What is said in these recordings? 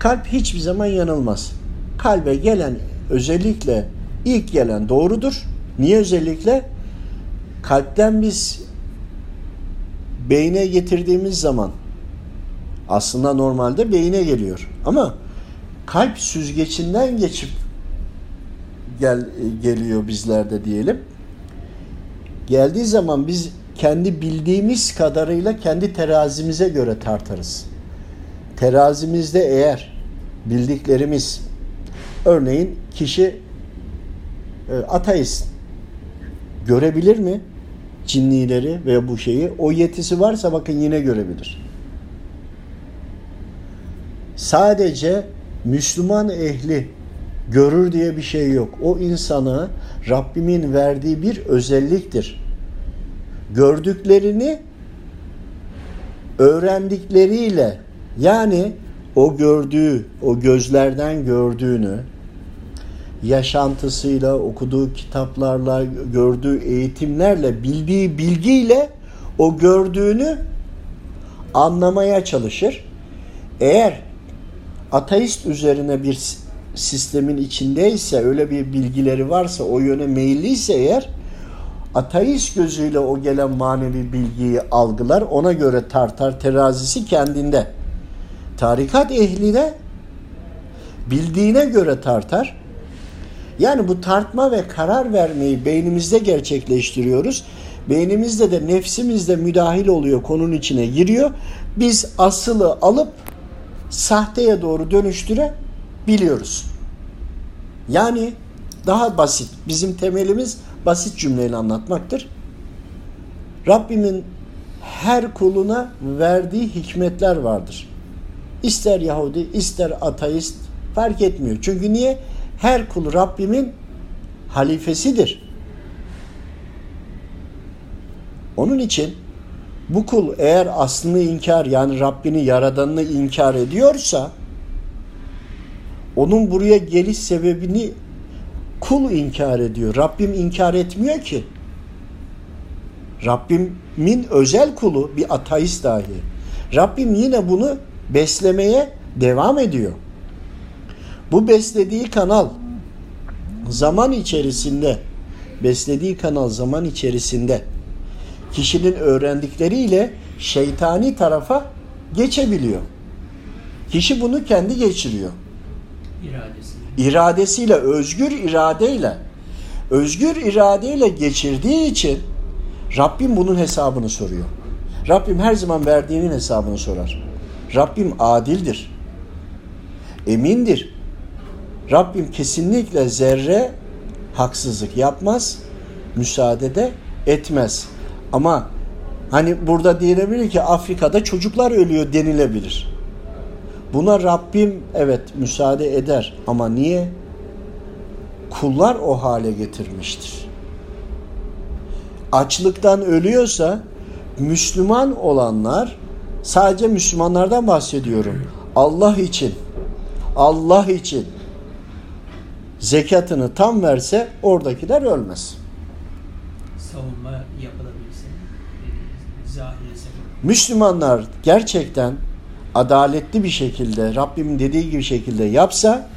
Kalp hiçbir zaman yanılmaz. Kalbe gelen özellikle ilk gelen doğrudur. Niye özellikle? Kalpten biz beyne getirdiğimiz zaman aslında normalde beyine geliyor. Ama kalp süzgecinden geçip gel geliyor bizlerde diyelim. Geldiği zaman biz kendi bildiğimiz kadarıyla kendi terazimize göre tartarız. Terazimizde eğer bildiklerimiz örneğin kişi e, ateist görebilir mi cinnileri veya bu şeyi? O yetisi varsa bakın yine görebilir. Sadece Müslüman ehli görür diye bir şey yok. O insana Rabbimin verdiği bir özelliktir. Gördüklerini öğrendikleriyle yani o gördüğü, o gözlerden gördüğünü yaşantısıyla, okuduğu kitaplarla, gördüğü eğitimlerle, bildiği bilgiyle o gördüğünü anlamaya çalışır. Eğer ateist üzerine bir sistemin içindeyse, öyle bir bilgileri varsa, o yöne meyilliyse eğer ateist gözüyle o gelen manevi bilgiyi algılar, ona göre tartar terazisi kendinde. Tarikat ehli de bildiğine göre tartar. Yani bu tartma ve karar vermeyi beynimizde gerçekleştiriyoruz. Beynimizde de nefsimizde müdahil oluyor, konunun içine giriyor. Biz asılı alıp sahteye doğru dönüştüre biliyoruz. Yani daha basit. Bizim temelimiz basit cümleyle anlatmaktır. Rabbimin her kuluna verdiği hikmetler vardır. İster Yahudi, ister ateist fark etmiyor. Çünkü niye? Her kul Rabbimin halifesidir. Onun için bu kul eğer aslını inkar yani Rabbini yaradanını inkar ediyorsa onun buraya geliş sebebini kul inkar ediyor. Rabbim inkar etmiyor ki. Rabbimin özel kulu bir ateist dahi. Rabbim yine bunu beslemeye devam ediyor. Bu beslediği kanal zaman içerisinde beslediği kanal zaman içerisinde kişinin öğrendikleriyle şeytani tarafa geçebiliyor. Kişi bunu kendi geçiriyor. İradesiyle. İradesiyle, özgür iradeyle. Özgür iradeyle geçirdiği için Rabbim bunun hesabını soruyor. Rabbim her zaman verdiğinin hesabını sorar. Rabbim adildir. Emindir. Rabbim kesinlikle zerre haksızlık yapmaz, müsaade de etmez. Ama hani burada diyebilir ki Afrika'da çocuklar ölüyor denilebilir. Buna Rabbim evet müsaade eder ama niye? Kullar o hale getirmiştir. Açlıktan ölüyorsa Müslüman olanlar sadece Müslümanlardan bahsediyorum. Allah için Allah için zekatını tam verse oradakiler ölmez. Savunma yapılabilse Müslümanlar gerçekten adaletli bir şekilde Rabbimin dediği gibi şekilde yapsa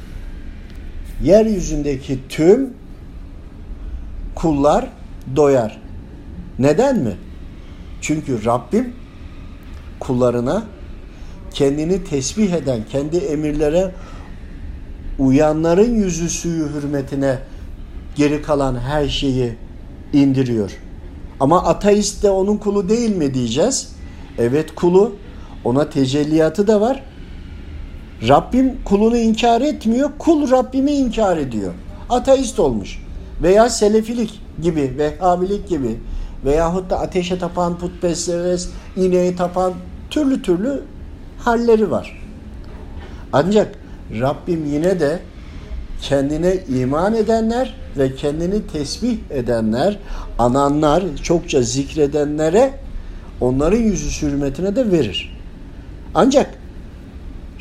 yeryüzündeki tüm kullar doyar. Neden mi? Çünkü Rabbim kullarına kendini tesbih eden, kendi emirlere uyanların yüzü suyu hürmetine geri kalan her şeyi indiriyor. Ama ateist de onun kulu değil mi diyeceğiz? Evet kulu. Ona tecelliyatı da var. Rabbim kulunu inkar etmiyor. Kul Rabbimi inkar ediyor. Ateist olmuş. Veya selefilik gibi, vehhabilik gibi veyahut da ateşe tapan, putperest, ineğe tapan türlü türlü halleri var. Ancak Rabbim yine de kendine iman edenler ve kendini tesbih edenler, ananlar, çokça zikredenlere onların yüzü hürmetine de verir. Ancak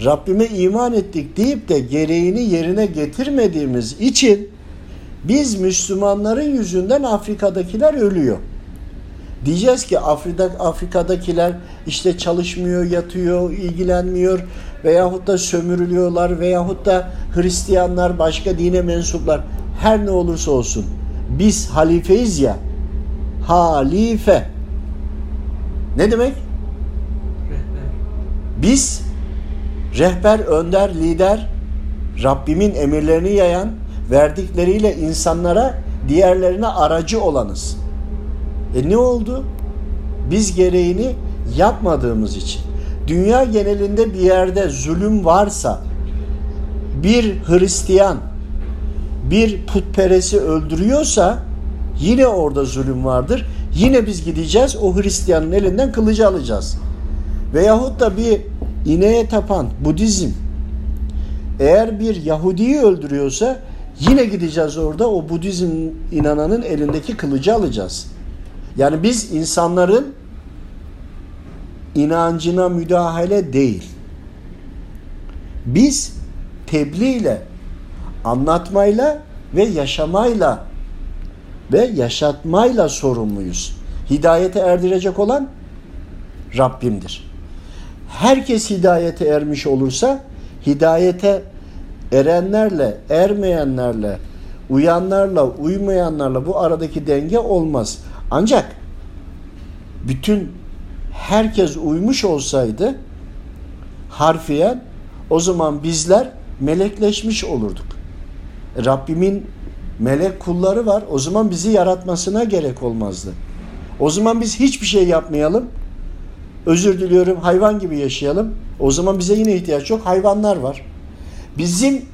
Rabbime iman ettik deyip de gereğini yerine getirmediğimiz için biz Müslümanların yüzünden Afrika'dakiler ölüyor. Diyeceğiz ki Afrika, Afrika'dakiler işte çalışmıyor, yatıyor, ilgilenmiyor veyahut da sömürülüyorlar veyahut da Hristiyanlar, başka dine mensuplar her ne olursa olsun biz halifeyiz ya halife ne demek? Biz rehber, önder, lider Rabbimin emirlerini yayan verdikleriyle insanlara diğerlerine aracı olanız. E ne oldu? Biz gereğini yapmadığımız için. Dünya genelinde bir yerde zulüm varsa bir Hristiyan bir putperesi öldürüyorsa yine orada zulüm vardır. Yine biz gideceğiz o Hristiyanın elinden kılıcı alacağız. Veyahut da bir ineğe tapan Budizm eğer bir Yahudi'yi öldürüyorsa yine gideceğiz orada o Budizm inananın elindeki kılıcı alacağız. Yani biz insanların inancına müdahale değil. Biz tebliğ ile, anlatmayla ve yaşamayla ve yaşatmayla sorumluyuz. Hidayete erdirecek olan Rabbimdir. Herkes hidayete ermiş olursa hidayete erenlerle, ermeyenlerle, uyanlarla, uymayanlarla bu aradaki denge olmaz. Ancak bütün herkes uymuş olsaydı harfiyen o zaman bizler melekleşmiş olurduk. Rabbimin melek kulları var. O zaman bizi yaratmasına gerek olmazdı. O zaman biz hiçbir şey yapmayalım. Özür diliyorum hayvan gibi yaşayalım. O zaman bize yine ihtiyaç yok. Hayvanlar var. Bizim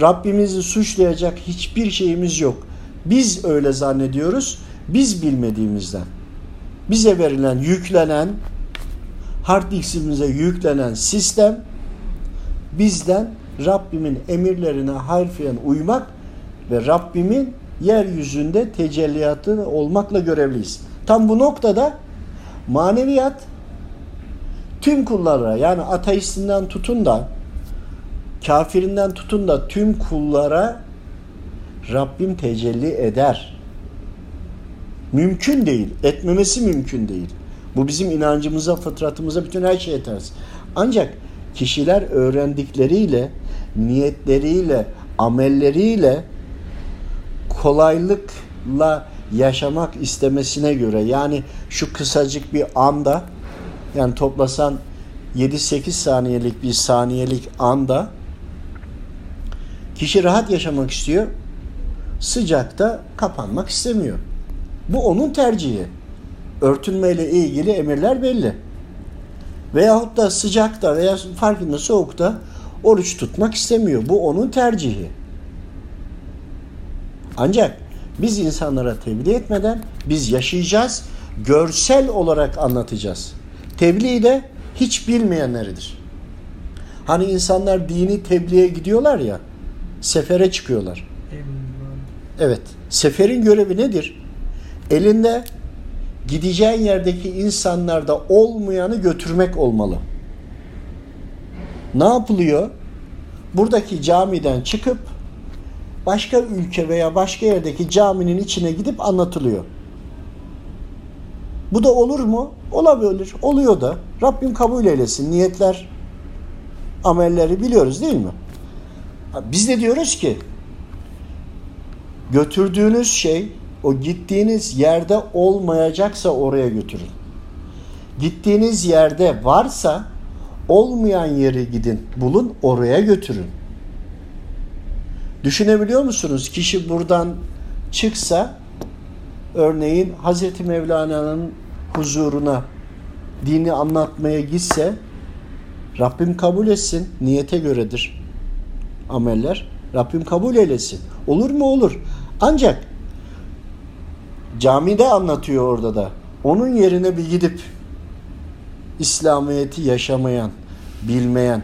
Rabbimizi suçlayacak hiçbir şeyimiz yok. Biz öyle zannediyoruz. Biz bilmediğimizden. Bize verilen, yüklenen, hard diskimize yüklenen sistem bizden Rabbimin emirlerine harfiyen uymak ve Rabbimin yeryüzünde tecelliyatı olmakla görevliyiz. Tam bu noktada maneviyat tüm kullara yani ateistinden tutun da kafirinden tutun da tüm kullara Rabbim tecelli eder. Mümkün değil. Etmemesi mümkün değil. Bu bizim inancımıza, fıtratımıza, bütün her şeye ters. Ancak kişiler öğrendikleriyle, niyetleriyle, amelleriyle kolaylıkla yaşamak istemesine göre yani şu kısacık bir anda yani toplasan 7-8 saniyelik bir saniyelik anda kişi rahat yaşamak istiyor. Sıcakta kapanmak istemiyor. Bu onun tercihi. Örtünmeyle ilgili emirler belli. Veyahut da sıcakta veya farkında soğukta oruç tutmak istemiyor. Bu onun tercihi. Ancak biz insanlara tebliğ etmeden biz yaşayacağız, görsel olarak anlatacağız. Tebliğ de hiç bilmeyenleridir. Hani insanlar dini tebliğe gidiyorlar ya, sefere çıkıyorlar. Evet, seferin görevi nedir? Elinde gideceğin yerdeki insanlarda olmayanı götürmek olmalı. Ne yapılıyor? Buradaki camiden çıkıp başka ülke veya başka yerdeki caminin içine gidip anlatılıyor. Bu da olur mu? Olabilir. Oluyor da. Rabbim kabul eylesin. Niyetler, amelleri biliyoruz değil mi? Biz de diyoruz ki götürdüğünüz şey o gittiğiniz yerde olmayacaksa oraya götürün. Gittiğiniz yerde varsa olmayan yeri gidin, bulun, oraya götürün. Düşünebiliyor musunuz? Kişi buradan çıksa örneğin Hazreti Mevlana'nın huzuruna dini anlatmaya gitse Rabbim kabul etsin. Niyete göredir ameller. Rabbim kabul eylesin. Olur mu? Olur. Ancak camide anlatıyor orada da. Onun yerine bir gidip İslamiyet'i yaşamayan, bilmeyen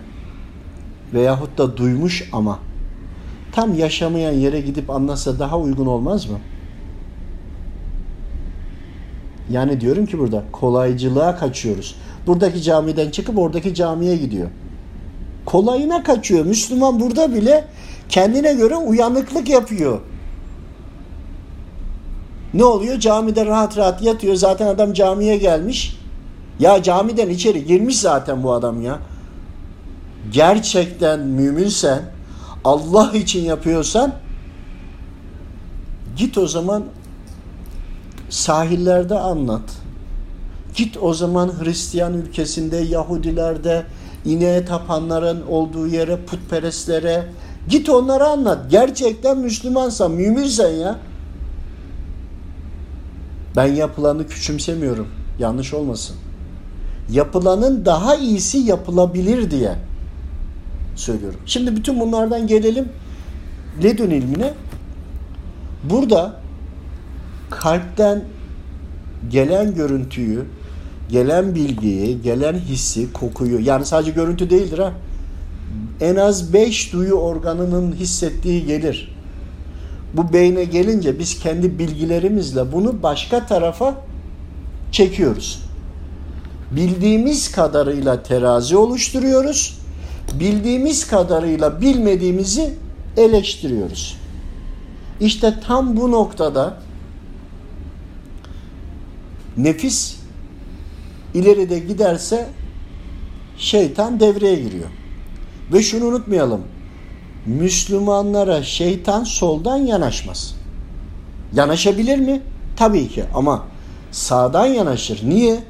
veyahut da duymuş ama tam yaşamayan yere gidip anlatsa daha uygun olmaz mı? Yani diyorum ki burada kolaycılığa kaçıyoruz. Buradaki camiden çıkıp oradaki camiye gidiyor. Kolayına kaçıyor. Müslüman burada bile kendine göre uyanıklık yapıyor. Ne oluyor? Camide rahat rahat yatıyor. Zaten adam camiye gelmiş. Ya camiden içeri girmiş zaten bu adam ya. Gerçekten müminsen, Allah için yapıyorsan git o zaman sahillerde anlat. Git o zaman Hristiyan ülkesinde, Yahudilerde, ineğe tapanların olduğu yere, putperestlere git onlara anlat. Gerçekten Müslümansan, müminsen ya. Ben yapılanı küçümsemiyorum. Yanlış olmasın. Yapılanın daha iyisi yapılabilir diye söylüyorum. Şimdi bütün bunlardan gelelim ledün ilmine. Burada kalpten gelen görüntüyü, gelen bilgiyi, gelen hissi, kokuyu yani sadece görüntü değildir ha. En az beş duyu organının hissettiği gelir. Bu beyne gelince biz kendi bilgilerimizle bunu başka tarafa çekiyoruz. Bildiğimiz kadarıyla terazi oluşturuyoruz. Bildiğimiz kadarıyla bilmediğimizi eleştiriyoruz. İşte tam bu noktada nefis ileride giderse şeytan devreye giriyor. Ve şunu unutmayalım. Müslümanlara şeytan soldan yanaşmaz. Yanaşabilir mi? Tabii ki ama sağdan yanaşır. Niye?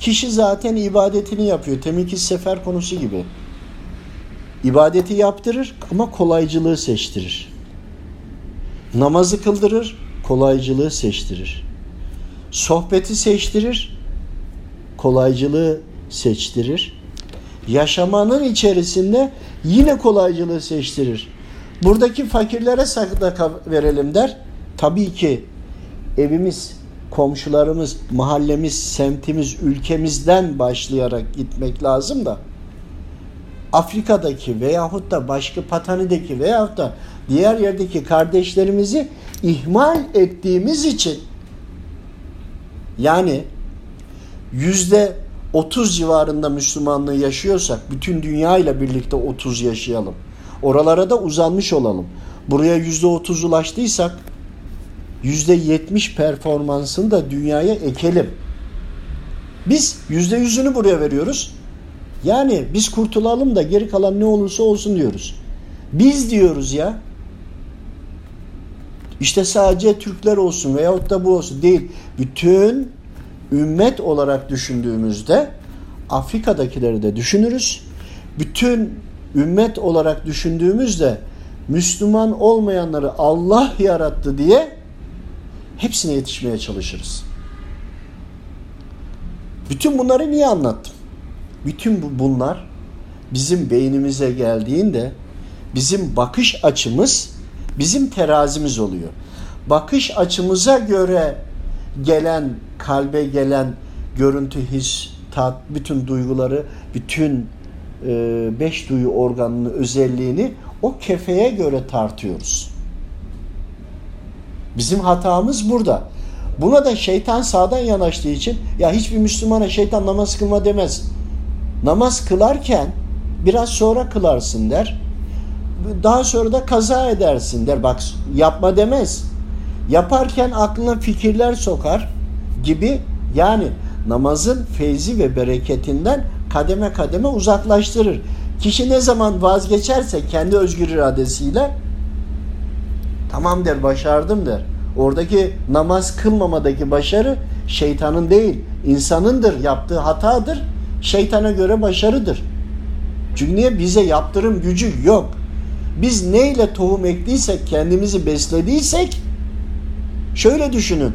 Kişi zaten ibadetini yapıyor. Teminki sefer konusu gibi. İbadeti yaptırır ama kolaycılığı seçtirir. Namazı kıldırır, kolaycılığı seçtirir. Sohbeti seçtirir, kolaycılığı seçtirir. Yaşamanın içerisinde yine kolaycılığı seçtirir. Buradaki fakirlere sadaka verelim der. Tabii ki evimiz, komşularımız, mahallemiz, semtimiz, ülkemizden başlayarak gitmek lazım da Afrika'daki veyahut da başka Patani'deki veyahut da diğer yerdeki kardeşlerimizi ihmal ettiğimiz için yani yüzde 30 civarında Müslümanlığı yaşıyorsak bütün dünya ile birlikte 30 yaşayalım. Oralara da uzanmış olalım. Buraya yüzde 30 ulaştıysak yüzde 70 performansını da dünyaya ekelim. Biz yüzde yüzünü buraya veriyoruz. Yani biz kurtulalım da geri kalan ne olursa olsun diyoruz. Biz diyoruz ya. İşte sadece Türkler olsun veyahut da bu olsun değil. Bütün ümmet olarak düşündüğümüzde Afrika'dakileri de düşünürüz. Bütün ümmet olarak düşündüğümüzde Müslüman olmayanları Allah yarattı diye hepsine yetişmeye çalışırız. Bütün bunları niye anlattım? Bütün bunlar bizim beynimize geldiğinde bizim bakış açımız bizim terazimiz oluyor. Bakış açımıza göre gelen kalbe gelen görüntü, his, tat, bütün duyguları, bütün e, beş duyu organının özelliğini o kefeye göre tartıyoruz. Bizim hatamız burada. Buna da şeytan sağdan yanaştığı için ya hiçbir Müslümana şeytan namaz kılma demez. Namaz kılarken biraz sonra kılarsın der. Daha sonra da kaza edersin der. Bak yapma demez. Yaparken aklına fikirler sokar gibi yani namazın feyzi ve bereketinden kademe kademe uzaklaştırır. Kişi ne zaman vazgeçerse kendi özgür iradesiyle tamam der başardım der. Oradaki namaz kılmamadaki başarı şeytanın değil insanındır yaptığı hatadır şeytana göre başarıdır. Çünkü niye? Bize yaptırım gücü yok. Biz neyle tohum ektiysek, kendimizi beslediysek şöyle düşünün.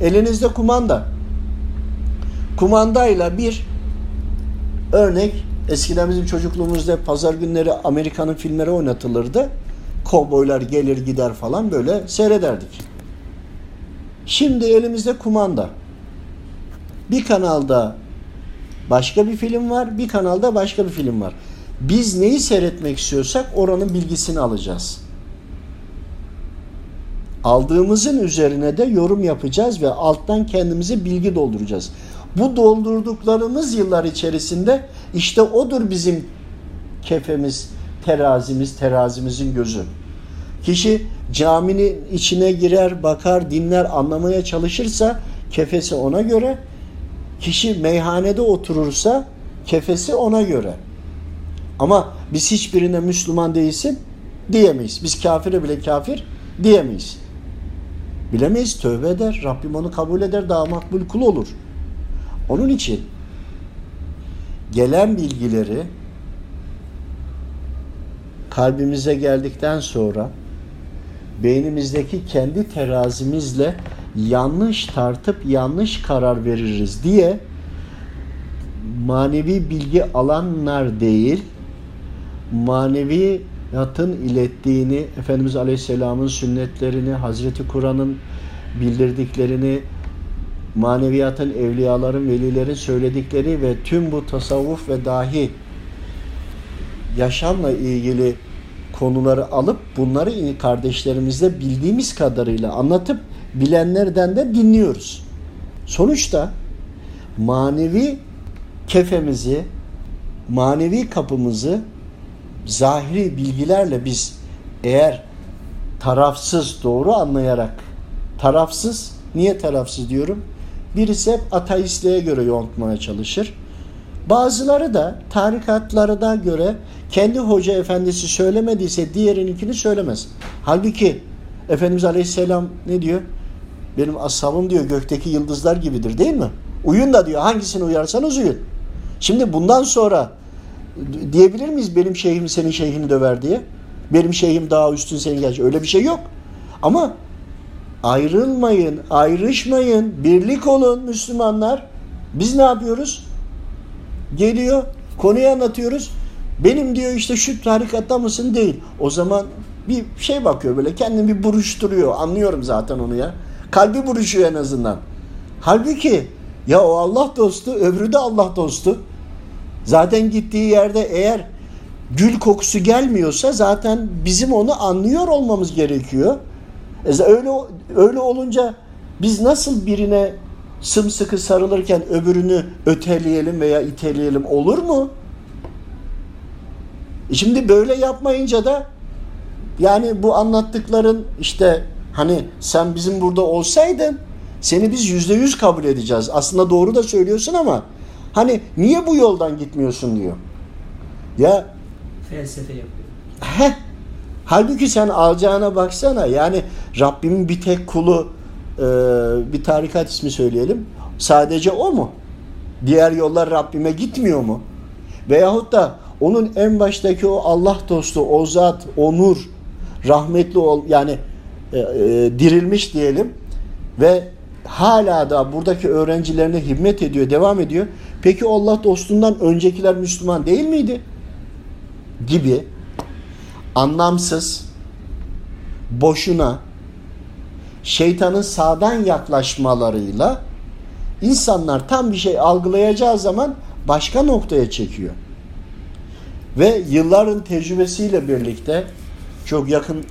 Elinizde kumanda. Kumandayla bir örnek eskiden bizim çocukluğumuzda pazar günleri Amerika'nın filmleri oynatılırdı. Kovboylar gelir gider falan böyle seyrederdik. Şimdi elimizde kumanda. Bir kanalda başka bir film var, bir kanalda başka bir film var. Biz neyi seyretmek istiyorsak oranın bilgisini alacağız. Aldığımızın üzerine de yorum yapacağız ve alttan kendimize bilgi dolduracağız. Bu doldurduklarımız yıllar içerisinde işte odur bizim kefemiz, terazimiz, terazimizin gözü. Kişi caminin içine girer, bakar, dinler, anlamaya çalışırsa kefesi ona göre. Kişi meyhanede oturursa kefesi ona göre. Ama biz hiçbirine Müslüman değilsin diyemeyiz. Biz kafire bile kafir diyemeyiz. Bilemeyiz tövbe eder. Rabbim onu kabul eder daha makbul kul olur. Onun için gelen bilgileri kalbimize geldikten sonra beynimizdeki kendi terazimizle yanlış tartıp yanlış karar veririz diye manevi bilgi alanlar değil maneviyatın ilettiğini Efendimiz Aleyhisselam'ın sünnetlerini Hazreti Kur'an'ın bildirdiklerini maneviyatın, evliyaların, velilerin söyledikleri ve tüm bu tasavvuf ve dahi yaşamla ilgili konuları alıp bunları kardeşlerimizle bildiğimiz kadarıyla anlatıp bilenlerden de dinliyoruz. Sonuçta manevi kefemizi, manevi kapımızı zahiri bilgilerle biz eğer tarafsız doğru anlayarak tarafsız niye tarafsız diyorum? Birisi hep ateistliğe göre yontmaya çalışır. Bazıları da tarikatları da göre kendi hoca efendisi söylemediyse diğerininkini söylemez. Halbuki Efendimiz Aleyhisselam ne diyor? Benim ashabım diyor gökteki yıldızlar gibidir değil mi? Uyun da diyor hangisini uyarsanız uyun. Şimdi bundan sonra diyebilir miyiz benim şeyhim senin şeyhini döver diye? Benim şeyhim daha üstün senin geç. Öyle bir şey yok. Ama ayrılmayın, ayrışmayın, birlik olun Müslümanlar. Biz ne yapıyoruz? Geliyor, konuyu anlatıyoruz. Benim diyor işte şu tarikatta mısın? Değil. O zaman bir şey bakıyor böyle kendini bir buruşturuyor. Anlıyorum zaten onu ya. Kalbi buruşuyor en azından. Halbuki ya o Allah dostu, öbürü de Allah dostu. Zaten gittiği yerde eğer gül kokusu gelmiyorsa zaten bizim onu anlıyor olmamız gerekiyor. E öyle öyle olunca biz nasıl birine sımsıkı sarılırken öbürünü öteleyelim veya iteleyelim olur mu? E şimdi böyle yapmayınca da yani bu anlattıkların işte hani sen bizim burada olsaydın seni biz yüzde yüz kabul edeceğiz. Aslında doğru da söylüyorsun ama hani niye bu yoldan gitmiyorsun diyor. Ya felsefe yapıyor. Heh. Halbuki sen alacağına baksana. Yani Rabbimin bir tek kulu e, bir tarikat ismi söyleyelim. Sadece o mu? Diğer yollar Rabbime gitmiyor mu? Veyahut da onun en baştaki o Allah dostu, o zat, o nur, rahmetli ol yani e, e, dirilmiş diyelim ve hala da buradaki öğrencilerine hizmet ediyor, devam ediyor. Peki Allah dostundan öncekiler Müslüman değil miydi? Gibi anlamsız, boşuna, şeytanın sağdan yaklaşmalarıyla insanlar tam bir şey algılayacağı zaman başka noktaya çekiyor. Ve yılların tecrübesiyle birlikte çok yakın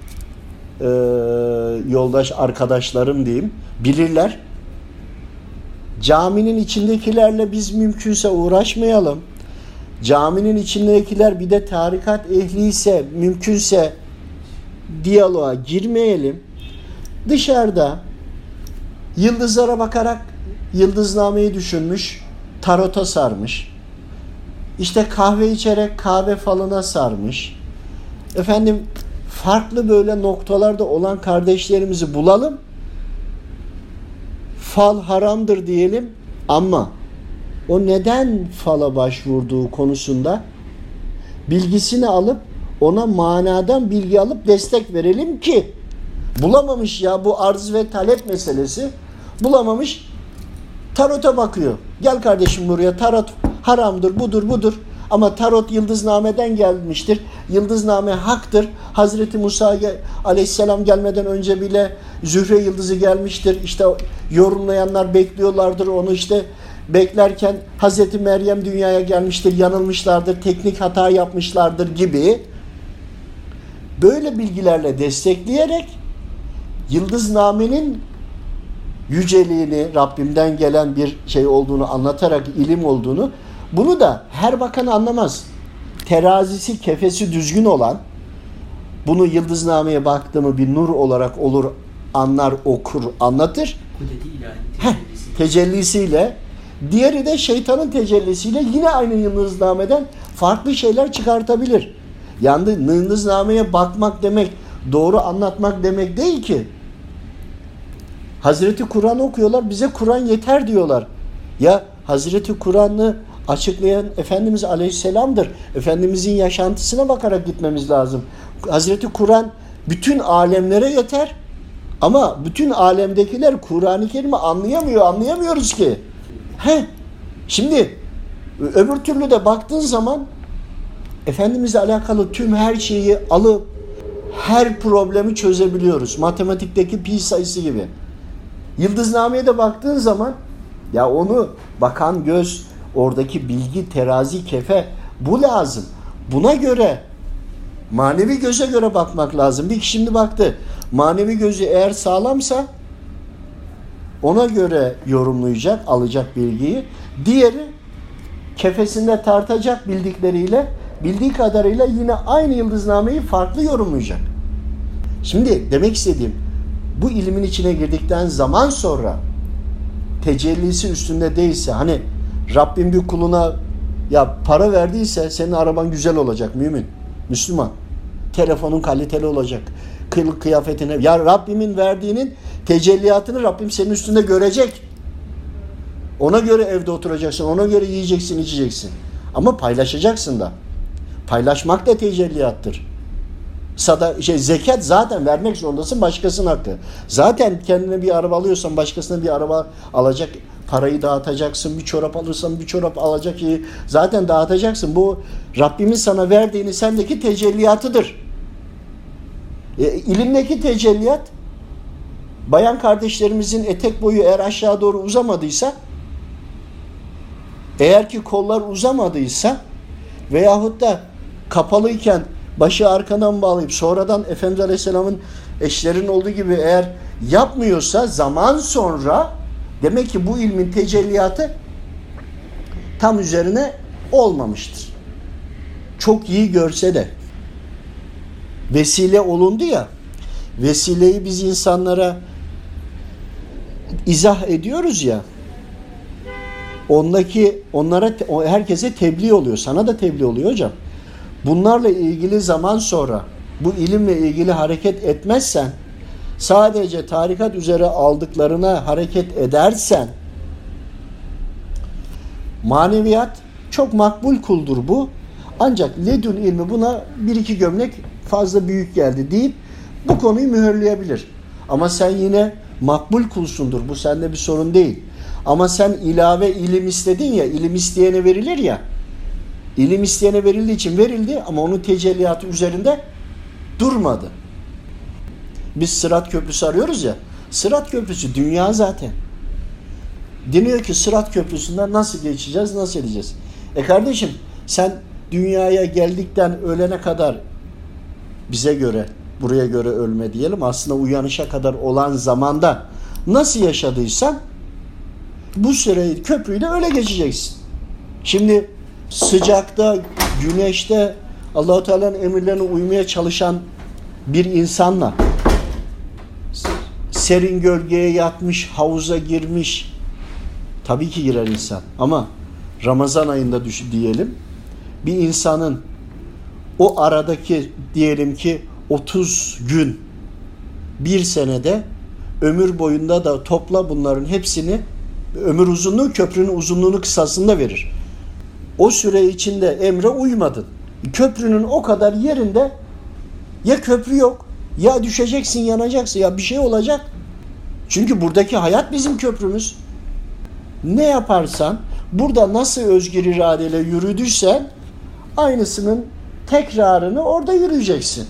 e, yoldaş arkadaşlarım diyeyim bilirler. Caminin içindekilerle biz mümkünse uğraşmayalım. Caminin içindekiler bir de tarikat ehliyse mümkünse diyaloğa girmeyelim. Dışarıda yıldızlara bakarak yıldıznameyi düşünmüş, tarota sarmış. İşte kahve içerek kahve falına sarmış. Efendim farklı böyle noktalarda olan kardeşlerimizi bulalım. Fal haramdır diyelim ama o neden fala başvurduğu konusunda bilgisini alıp ona manadan bilgi alıp destek verelim ki bulamamış ya bu arz ve talep meselesi bulamamış tarota bakıyor. Gel kardeşim buraya tarot haramdır budur budur ama tarot yıldıznameden gelmiştir. Yıldızname haktır. Hazreti Musa aleyhisselam gelmeden önce bile Zühre yıldızı gelmiştir. İşte yorumlayanlar bekliyorlardır onu işte beklerken Hazreti Meryem dünyaya gelmiştir, yanılmışlardır, teknik hata yapmışlardır gibi böyle bilgilerle destekleyerek yıldıznamenin yüceliğini, Rabbimden gelen bir şey olduğunu anlatarak ilim olduğunu bunu da her bakan anlamaz. Terazisi, kefesi düzgün olan Bunu yıldıznameye baktığımı bir nur olarak olur, anlar, okur, anlatır. Heh, tecellisi. tecellisiyle. Diğeri de şeytanın tecellisiyle yine aynı yıldıznameden farklı şeyler çıkartabilir. Yani yıldıznameye bakmak demek, doğru anlatmak demek değil ki. Hazreti Kur'an okuyorlar, bize Kur'an yeter diyorlar. Ya Hazreti Kur'an'ı açıklayan Efendimiz Aleyhisselam'dır. Efendimizin yaşantısına bakarak gitmemiz lazım. Hazreti Kur'an bütün alemlere yeter. Ama bütün alemdekiler Kur'an-ı Kerim'i anlayamıyor, anlayamıyoruz ki. He. Şimdi öbür türlü de baktığın zaman Efendimizle alakalı tüm her şeyi alıp her problemi çözebiliyoruz. Matematikteki pi sayısı gibi. Yıldızname'ye de baktığın zaman ya onu bakan göz, oradaki bilgi, terazi, kefe bu lazım. Buna göre manevi göze göre bakmak lazım. Bir kişi şimdi baktı. Manevi gözü eğer sağlamsa ona göre yorumlayacak, alacak bilgiyi. Diğeri kefesinde tartacak bildikleriyle, bildiği kadarıyla yine aynı yıldıznameyi farklı yorumlayacak. Şimdi demek istediğim bu ilmin içine girdikten zaman sonra tecellisi üstünde değilse hani Rabbim bir kuluna ya para verdiyse senin araban güzel olacak mümin, Müslüman. Telefonun kaliteli olacak. Kılık kıyafetine. Ya Rabbimin verdiğinin tecelliyatını Rabbim senin üstünde görecek. Ona göre evde oturacaksın. Ona göre yiyeceksin, içeceksin. Ama paylaşacaksın da. Paylaşmak da tecelliyattır. Sada şey zekat zaten vermek zorundasın başkasının hakkı. Zaten kendine bir araba alıyorsan başkasına bir araba alacak parayı dağıtacaksın. Bir çorap alırsan bir çorap alacak ki zaten dağıtacaksın. Bu Rabbimin sana verdiğini sendeki tecelliyatıdır. E, ilimdeki tecelliyat bayan kardeşlerimizin etek boyu eğer aşağı doğru uzamadıysa eğer ki kollar uzamadıysa veyahut da kapalıyken başı arkadan bağlayıp sonradan Efendimiz Aleyhisselam'ın eşlerin olduğu gibi eğer yapmıyorsa zaman sonra demek ki bu ilmin tecelliyatı tam üzerine olmamıştır. Çok iyi görse de vesile olundu ya vesileyi biz insanlara izah ediyoruz ya ondaki onlara herkese tebliğ oluyor. Sana da tebliğ oluyor hocam. Bunlarla ilgili zaman sonra bu ilimle ilgili hareket etmezsen sadece tarikat üzere aldıklarına hareket edersen maneviyat çok makbul kuldur bu. Ancak ledün ilmi buna bir iki gömlek fazla büyük geldi deyip bu konuyu mühürleyebilir. Ama sen yine makbul kulsundur. Bu sende bir sorun değil. Ama sen ilave ilim istedin ya, ilim isteyene verilir ya. İlim isteyene verildiği için verildi ama onun tecelliyatı üzerinde durmadı. Biz Sırat Köprüsü arıyoruz ya. Sırat Köprüsü dünya zaten. Deniyor ki Sırat Köprüsü'nden nasıl geçeceğiz, nasıl edeceğiz? E kardeşim sen dünyaya geldikten ölene kadar bize göre, buraya göre ölme diyelim aslında uyanışa kadar olan zamanda nasıl yaşadıysan bu süreyi köprüyle öyle geçeceksin. Şimdi sıcakta, güneşte Allahu Teala'nın emirlerine uymaya çalışan bir insanla serin gölgeye yatmış, havuza girmiş tabii ki girer insan ama Ramazan ayında düş diyelim bir insanın o aradaki diyelim ki 30 gün bir senede ömür boyunda da topla bunların hepsini ömür uzunluğu köprünün uzunluğunu kısasında verir. O süre içinde emre uymadın. Köprünün o kadar yerinde ya köprü yok ya düşeceksin yanacaksın ya bir şey olacak. Çünkü buradaki hayat bizim köprümüz. Ne yaparsan burada nasıl özgür iradeyle yürüdüysen aynısının tekrarını orada yürüyeceksin.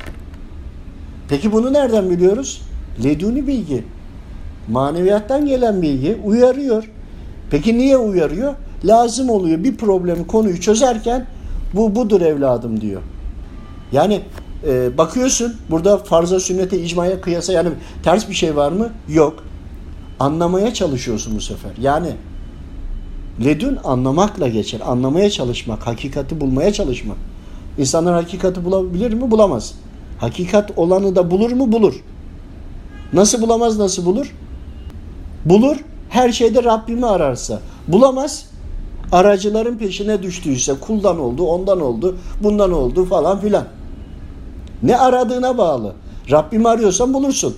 Peki bunu nereden biliyoruz? Leduni bilgi. Maneviyattan gelen bilgi uyarıyor. Peki niye uyarıyor? Lazım oluyor bir problemi konuyu çözerken bu budur evladım diyor. Yani e, bakıyorsun burada farza sünnete icmaya kıyasa yani ters bir şey var mı? Yok. Anlamaya çalışıyorsun bu sefer. Yani ledün anlamakla geçer. Anlamaya çalışmak, hakikati bulmaya çalışmak. İnsanlar hakikati bulabilir mi? Bulamaz. Hakikat olanı da bulur mu? Bulur. Nasıl bulamaz? Nasıl bulur? Bulur. Her şeyde Rabbimi ararsa. Bulamaz. Aracıların peşine düştüyse kuldan oldu, ondan oldu, bundan oldu falan filan. Ne aradığına bağlı. Rabbimi arıyorsan bulursun.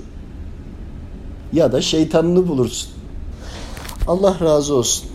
Ya da şeytanını bulursun. Allah razı olsun.